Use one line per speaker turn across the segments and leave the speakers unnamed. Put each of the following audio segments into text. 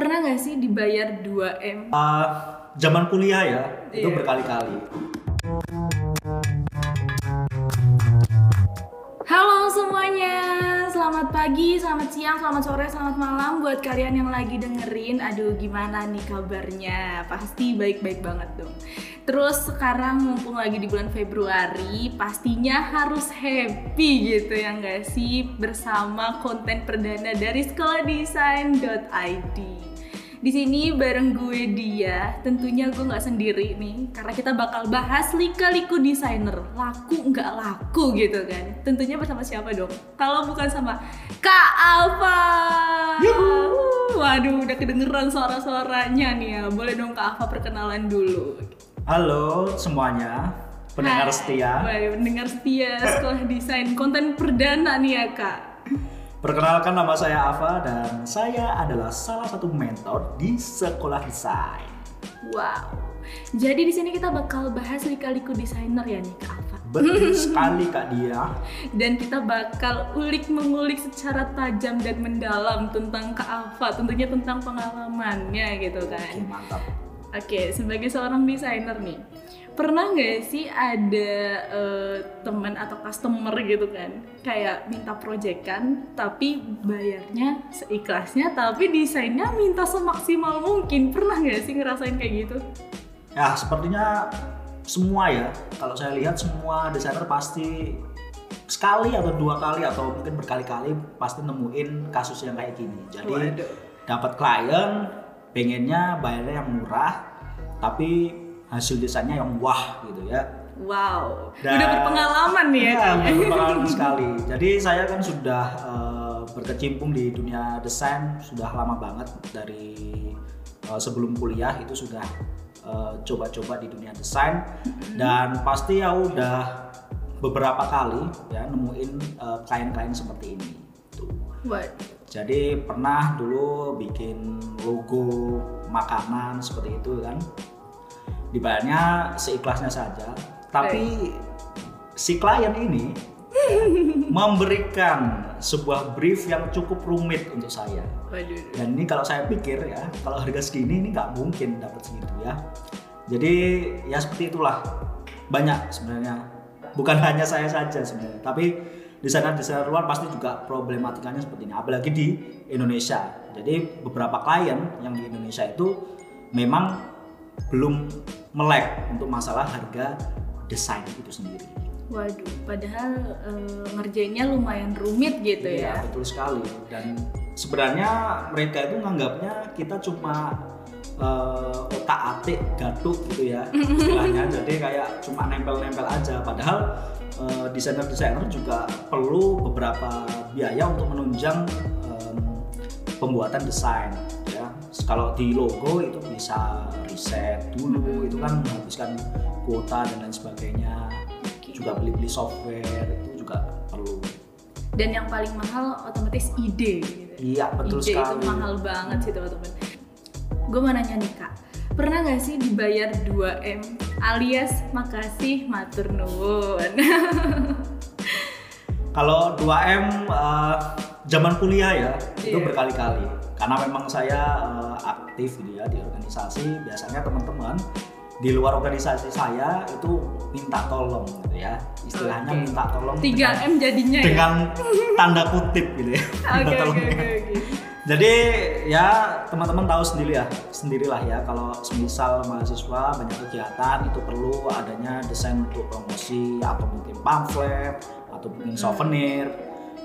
Pernah nggak sih dibayar 2M?
Uh, zaman kuliah ya, itu
Iya.
berkali-kali.
Halo semuanya, selamat pagi, selamat siang, selamat sore, selamat malam buat kalian yang lagi dengerin. Aduh, gimana nih kabarnya? Pasti baik-baik banget dong. Terus sekarang mumpung lagi di bulan Februari, pastinya harus happy gitu ya nggak sih bersama konten perdana dari sekolahdesain.id. Di sini bareng gue dia, tentunya gue nggak sendiri nih, karena kita bakal bahas lika-liku desainer, laku nggak laku gitu kan. Tentunya bersama siapa dong? Kalau bukan sama Kak Alfa. Waduh, udah kedengeran suara-suaranya nih ya. Boleh dong Kak Alfa perkenalan dulu.
Halo semuanya, pendengar
Hai.
setia.
Baik, pendengar setia sekolah desain konten perdana nih ya Kak.
Perkenalkan nama saya Ava dan saya adalah salah satu mentor di sekolah desain.
Wow. Jadi di sini kita bakal bahas lika-liku desainer ya nih Kak Alfa.
Betul sekali Kak Dia.
dan kita bakal ulik mengulik secara tajam dan mendalam tentang Kak Alfa, tentunya tentang pengalamannya gitu
Oke,
kan.
mantap.
Oke, sebagai seorang desainer nih, pernah nggak sih ada eh, teman atau customer gitu kan, kayak minta proyekan, tapi bayarnya seikhlasnya, tapi desainnya minta semaksimal mungkin. Pernah nggak sih ngerasain kayak gitu?
Ya, sepertinya semua ya. Kalau saya lihat semua desainer pasti sekali atau dua kali atau mungkin berkali-kali pasti nemuin kasus yang kayak gini. Jadi dapat klien pengennya bayarnya yang murah tapi hasil desainnya yang wah gitu ya.
Wow,
Dan-
udah berpengalaman nih ya.
Iya,
Kak?
berpengalaman sekali. Jadi saya kan sudah eh, berkecimpung di dunia desain sudah lama banget dari eh, sebelum kuliah itu sudah eh, coba-coba di dunia desain dan pasti ya udah beberapa kali ya nemuin eh, klien-klien seperti ini. Tuh.
Waduh.
Jadi pernah dulu bikin logo makanan seperti itu kan. Dibayarnya seikhlasnya saja. Tapi si klien ini memberikan sebuah brief yang cukup rumit untuk saya.
Waduh.
Dan ini kalau saya pikir ya, kalau harga segini ini nggak mungkin dapat segitu ya. Jadi ya seperti itulah. Banyak sebenarnya. Bukan hanya saya saja sebenarnya, tapi desainer-desainer luar pasti juga problematikanya seperti ini. Apalagi di Indonesia. Jadi beberapa klien yang di Indonesia itu memang belum melek untuk masalah harga desain itu sendiri.
Waduh, padahal eh, ngerjainnya lumayan rumit gitu
Iya,
ya.
betul sekali. Dan sebenarnya mereka itu nganggapnya kita cuma eh, otak atik gatuk gitu ya istilahnya. Jadi kayak cuma nempel-nempel aja. Padahal eh, desainer-desainer juga perlu beberapa biaya untuk menunjang em, pembuatan desain. Kalau di logo itu bisa riset dulu, itu kan menghabiskan kuota dan lain sebagainya.
Oke.
Juga beli-beli software itu juga perlu.
Dan yang paling mahal otomatis ide. Gitu.
Iya betul
ide
sekali.
itu mahal banget sih teman-teman. Gue mau nanya nih kak, pernah nggak sih dibayar 2M alias makasih matur nuwun?
Kalau 2M eh, zaman kuliah ya itu
Iya.
berkali-kali. Karena memang saya eh, aktif gitu ya di organisasi. Biasanya teman-teman di luar organisasi saya itu minta tolong gitu ya. Istilahnya
Oke.
minta tolong
3M jadinya ya?
dengan tanda kutip gitu ya.
Oke
tolongnya.
oke oke.
Jadi ya teman-teman tahu sendiri ya, sendirilah ya kalau semisal mahasiswa banyak kegiatan itu perlu adanya desain untuk promosi atau mungkin pamflet atau mungkin souvenir.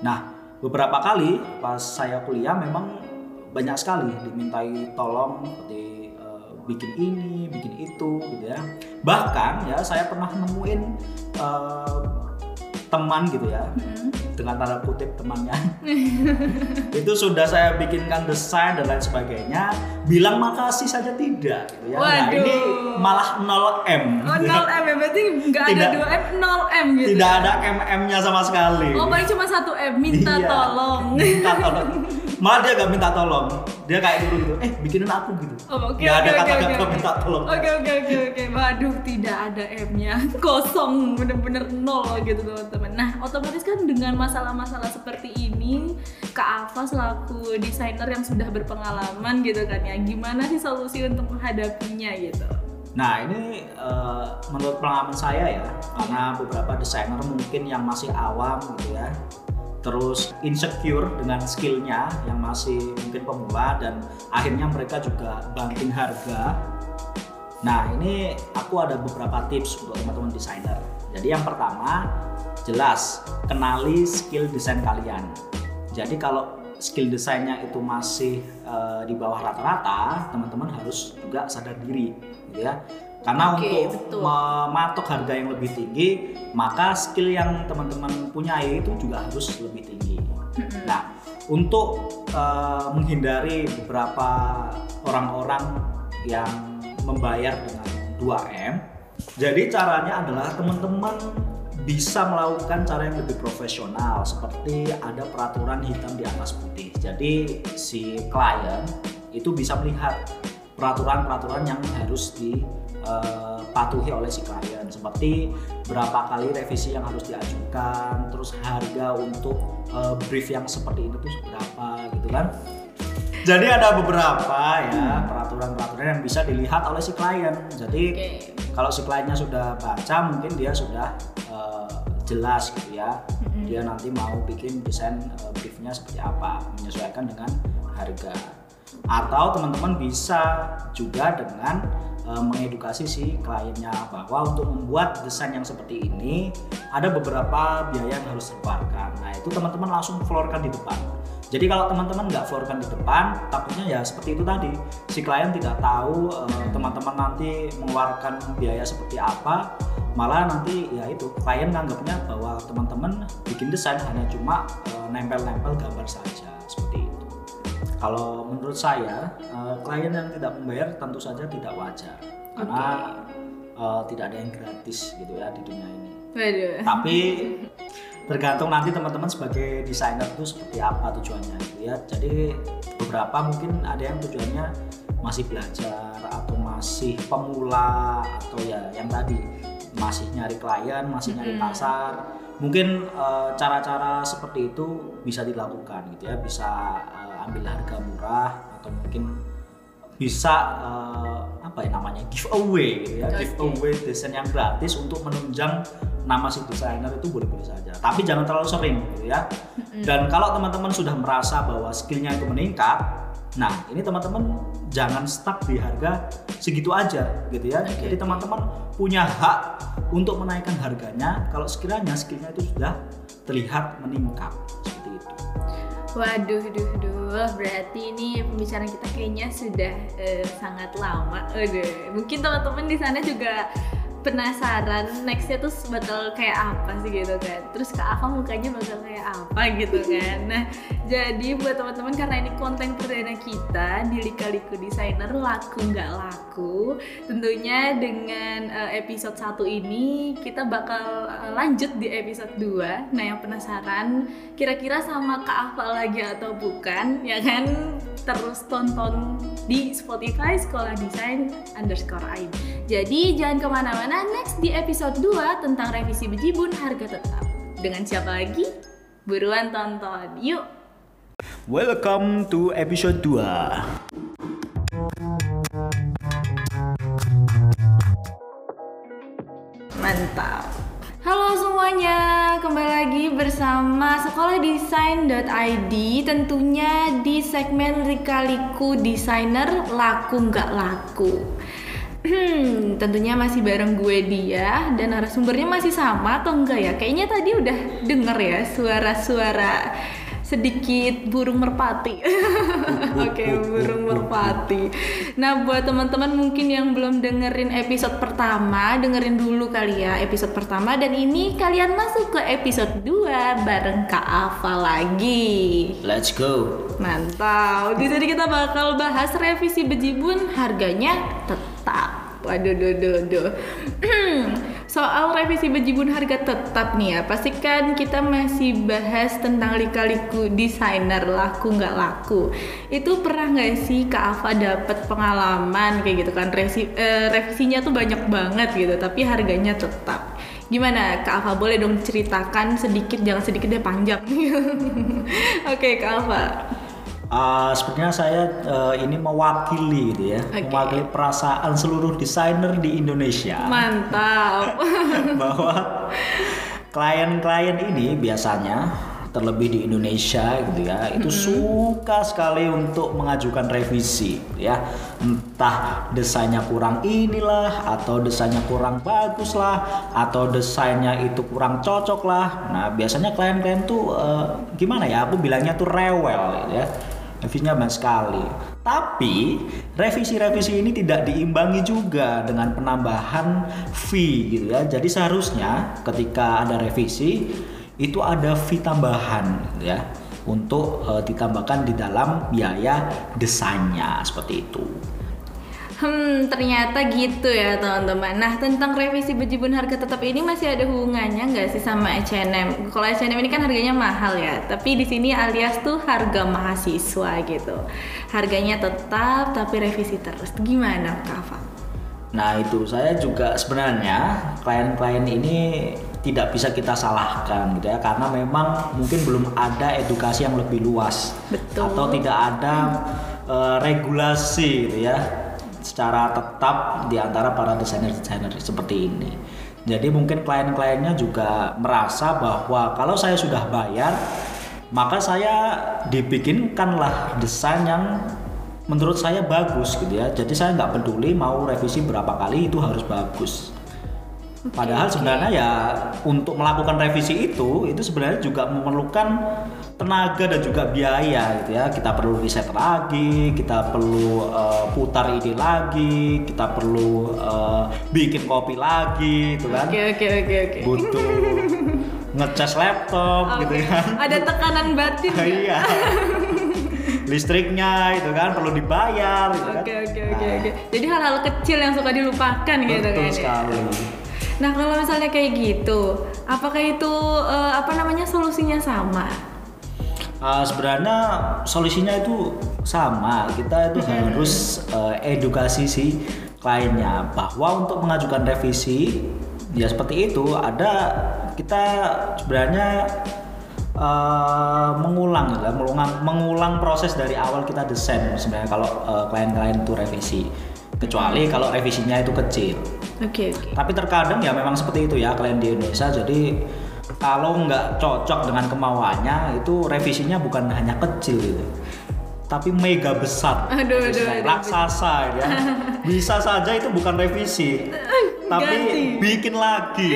Nah beberapa kali pas saya kuliah memang banyak sekali dimintai tolong seperti eh, bikin ini, bikin itu gitu ya. Bahkan ya saya pernah nemuin eh, teman gitu ya
Hmm.
dengan tanda kutip temannya itu sudah saya bikinkan desain dan lain sebagainya bilang makasih saja tidak gitu ya. Nah,
Waduh.
ini malah 0M
Oh 0M ya berarti nggak ada
Tidak.
2M 0M gitu.
tidak ada MM-nya sama sekali
Oh paling cuma satu M minta
Iya,
tolong.
minta tolong malah dia gak minta tolong dia kayak dulu gitu eh bikinin aku gitu
Oh, oke,
Nggak
oke,
ada kata-kata
oke.
minta tolong
Oke oke oke oke. Waduh tidak ada M-nya kosong bener-bener nol gitu teman-teman. Nah otomatis kan dengan masalah-masalah seperti ini Kak Alfa selaku desainer yang sudah berpengalaman gitu kan ya, gimana sih solusi untuk menghadapinya gitu?
Nah ini eh, menurut pengalaman saya ya, karena beberapa desainer mungkin yang masih awam gitu ya, terus insecure dengan skillnya yang masih mungkin pemula dan akhirnya mereka juga banting harga. Nah ini aku ada beberapa tips untuk teman-teman desainer. Jadi yang pertama jelas kenali skill desain kalian. Jadi kalau skill desainnya itu masih eh, di bawah rata-rata, teman-teman harus juga sadar diri, gitu ya. Karena
Oke,
untuk
betul.
mematok harga yang lebih tinggi, maka skill yang teman-teman punyai itu juga harus lebih tinggi. Nah, untuk eh, menghindari beberapa orang-orang yang membayar dengan 2M, jadi caranya adalah teman-teman bisa melakukan cara yang lebih profesional seperti ada peraturan hitam di atas putih. Jadi si klien itu bisa melihat peraturan-peraturan yang harus dipatuhi oleh si klien seperti berapa kali revisi yang harus diajukan, terus harga untuk eh, brief yang seperti itu tuh berapa gitu kan. Jadi ada beberapa ya peraturan-peraturan yang bisa dilihat oleh si klien. Jadi
Oke.
kalau si kliennya sudah baca mungkin dia sudah eh, jelas gitu ya. Dia nanti mau bikin desain eh, briefnya seperti apa menyesuaikan dengan harga. Atau teman-teman bisa juga dengan eh, mengedukasi si kliennya bahwa untuk membuat desain yang seperti ini ada beberapa biaya yang harus dikeluarkan nah itu teman-teman langsung floorkan di depan jadi kalau teman-teman nggak floorkan di depan, takutnya ya seperti itu tadi, si klien tidak tahu eh, teman-teman nanti mengeluarkan biaya seperti apa, malah nanti ya itu klien nganggapnya bahwa teman-teman bikin desain hanya cuma eh, nempel-nempel gambar saja seperti itu. Kalau menurut saya eh, klien yang tidak membayar tentu saja tidak wajar karena eh, tidak ada yang gratis gitu ya di dunia ini.
Waduh.
Tapi tergantung nanti teman-teman sebagai desainer itu seperti apa tujuannya gitu ya. Jadi beberapa mungkin ada yang tujuannya masih belajar atau masih pemula atau ya yang tadi masih nyari klien, masih nyari
Mm-mm.
pasar. Mungkin eh, cara-cara seperti itu bisa dilakukan gitu ya, bisa eh, ambil harga murah atau mungkin bisa eh, apa ya namanya giveaway gitu ya
Oke.
giveaway desain yang gratis untuk menunjang nama si desainer itu boleh-boleh saja. Tapi jangan terlalu sering gitu ya. Dan kalau teman-teman sudah merasa bahwa skillnya itu meningkat nah ini teman-teman jangan stuck di harga segitu aja gitu ya.
Oke,
jadi teman-teman punya hak untuk menaikkan harganya. Kalau sekiranya skillnya itu sudah terlihat meningkat seperti itu.
Waduh, duh, duh, berarti ini pembicaraan kita kayaknya sudah eh, sangat lama. Aduh, mungkin teman-teman di sana juga penasaran nextnya tuh bakal kayak apa sih gitu kan. Terus Kak Aka mukanya bakal kayak apa gitu kan. Nah, jadi buat teman-teman karena ini konten perdana kita di Lika-Liku Designer laku nggak laku, tentunya dengan eh, episode 1 ini kita bakal eh, lanjut di episode 2. Nah, yang penasaran kira-kira sama Kak Alfa lagi atau bukan, ya kan? Terus tonton di Spotify Sekolah Desain underscore AIN. Jadi jangan ke mana-mana, next di episode 2 tentang revisi bejibun harga tetap. Dengan siapa lagi? Buruan tonton, yuk!
Welcome to episode 2
Mantap. Halo semuanya, kembali lagi bersama sekolahdesain.id tentunya di segmen Rikaliku Designer Laku Nggak Laku. Hmm, tentunya masih bareng gue dia dan narasumbernya masih sama atau enggak ya? Kayaknya tadi udah denger ya suara-suara sedikit burung merpati. Oke, burung merpati. Nah, buat teman-teman mungkin yang belum dengerin episode pertama, dengerin dulu kali ya episode pertama dan ini kalian masuk ke episode 2 bareng Kak Ava lagi.
Let's go
Mantap. Di sini kita bakal bahas revisi bejibun harganya tetap. Waduh, duh, duh, duh. soal revisi bejibun harga tetap nih ya pasti kan kita masih bahas tentang lika-liku desainer laku nggak laku. Itu pernah nggak sih Kak Ava dapet pengalaman kayak gitu kan? Resi, eh, revisinya tuh banyak banget gitu tapi harganya tetap. Gimana Kak Ava boleh dong ceritakan sedikit jangan sedikit deh panjang. Oke Kak Ava
Uh, sebenarnya saya uh, ini mewakili gitu ya,
Oke.
mewakili perasaan seluruh desainer di Indonesia.
Mantap.
Bahwa klien-klien ini biasanya terlebih di Indonesia gitu ya itu suka sekali untuk mengajukan revisi ya. Entah desainnya kurang inilah atau desainnya kurang bagus lah atau desainnya itu kurang cocok lah nah biasanya klien-klien tuh eh, gimana ya aku bilangnya tuh rewel gitu ya revisinya banyak sekali tapi revisi-revisi ini tidak diimbangi juga dengan penambahan fee gitu ya jadi seharusnya ketika ada revisi itu ada fee tambahan gitu ya untuk eh, ditambahkan di dalam biaya desainnya seperti itu.
Hmm, ternyata gitu ya teman-teman. Nah, tentang revisi bejibun harga tetap ini masih ada hubungannya nggak sih sama H&M? Kalau H&M ini kan harganya mahal ya, tapi di sini alias tuh harga mahasiswa gitu. Harganya tetap tapi revisi terus. Gimana, Kak Ava?
Nah itu saya juga sebenarnya klien-klien ini tidak bisa kita salahkan gitu ya karena memang mungkin belum ada edukasi yang lebih luas
Betul.
atau tidak ada eh, regulasi gitu ya secara tetap di antara para desainer-desainer seperti ini. Jadi mungkin klien-kliennya juga merasa bahwa kalau saya sudah bayar maka saya dibikinkanlah desain yang menurut saya bagus gitu ya. Jadi saya nggak peduli mau revisi berapa kali itu harus bagus. Padahal
oke.
sebenarnya ya untuk melakukan revisi itu itu sebenarnya juga memerlukan tenaga dan juga biaya gitu ya. Kita perlu riset lagi, kita perlu eh, putar ide lagi, kita perlu eh, bikin kopi lagi itu kan.
Oke, oke, oke, oke.
Butuh ngecas laptop gitu
Oke.
kan.
Ada tekanan batin nggak?
Iya. Listriknya itu kan perlu dibayar gitu kan.
Oke, oke, oke,
Nah,
oke. Jadi hal-hal kecil yang suka dilupakan gitu
Betul
kan. ya? Nah, kalau misalnya kayak gitu, apakah itu eh, apa namanya solusinya sama?
Uh, sebenarnya solusinya itu sama. Kita itu harus uh, edukasi si kliennya bahwa untuk mengajukan revisi ya seperti itu ada kita sebenarnya uh, mengulang ya, mengulang mengulang proses dari awal kita desain sebenarnya kalau uh, klien-klien itu revisi. Kecuali kalau revisinya itu kecil.
Oke, oke.
Tapi terkadang ya memang seperti itu ya klien di Indonesia. Jadi kalau nggak cocok dengan kemauannya itu revisinya bukan hanya kecil gitu. Tapi mega besar,
Aduh, aduh, aduh,
raksasa ya. Bisa saja itu bukan revisi, tapi
Ganti.
bikin lagi.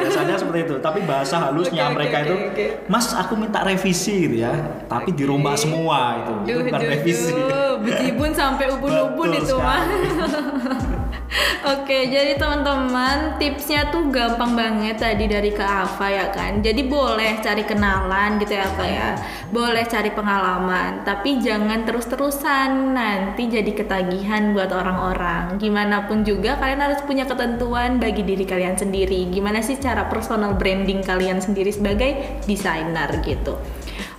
Biasanya seperti itu. Tapi bahasa halusnya
oke,
mereka
oke,
itu,
oke.
Mas aku minta revisi gitu ya. Tapi dirombak semua itu, itu
Duh,
bukan
duh,
revisi.
duh. Bejibun sampai ubun-ubun itu mah. Oke, jadi teman-teman tipsnya tuh gampang banget tadi dari Kak Ava ya kan. Jadi boleh cari kenalan gitu ya Kak ya. Boleh cari pengalaman, tapi jangan terus-terusan nanti jadi ketagihan buat orang-orang. Gimana pun juga kalian harus punya ketentuan bagi diri kalian sendiri. Gimana sih cara personal branding kalian sendiri sebagai desainer gitu.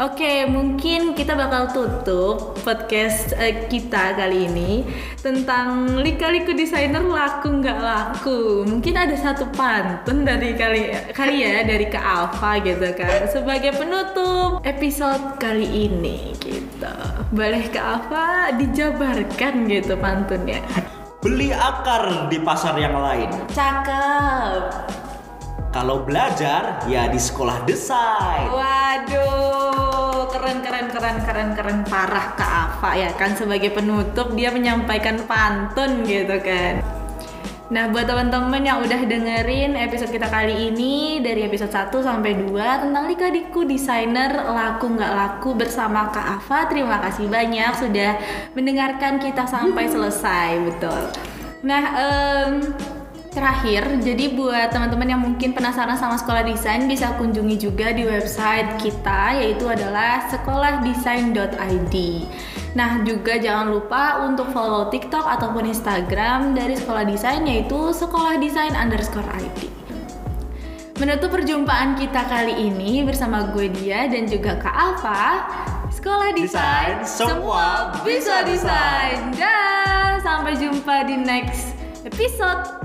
Oke, mungkin kita bakal tutup podcast eh, kita kali ini tentang lika-liku desainer laku nggak laku. Mungkin ada satu pantun dari kali kali ya dari Kak Alfa gitu kan sebagai penutup episode kali ini gitu. Boleh Kak Alfa dijabarkan gitu pantunnya.
Beli akar di pasar yang lain.
Cakep.
Kalau belajar ya di sekolah desain.
Waduh, keren keren keren keren keren parah Kak Ava ya kan sebagai penutup dia menyampaikan pantun gitu kan. Nah, buat teman-teman yang udah dengerin episode kita kali ini dari episode 1 sampai 2 tentang Lika-Diku Desainer Laku Nggak Laku bersama Kak Ava, terima kasih banyak sudah mendengarkan kita sampai selesai, betul. Nah, em, Terakhir, jadi buat teman-teman yang mungkin penasaran sama sekolah desain bisa kunjungi juga di website kita yaitu adalah sekolahdesain.id. Nah, juga jangan lupa untuk follow TikTok ataupun Instagram dari sekolah desain yaitu sekolah desain underscore ID. Menutup perjumpaan kita kali ini bersama gue dia dan juga Kak Alfa. Sekolah desain,
Desain, semua
bisa
bisa
desain. Dah, sampai jumpa di next episode.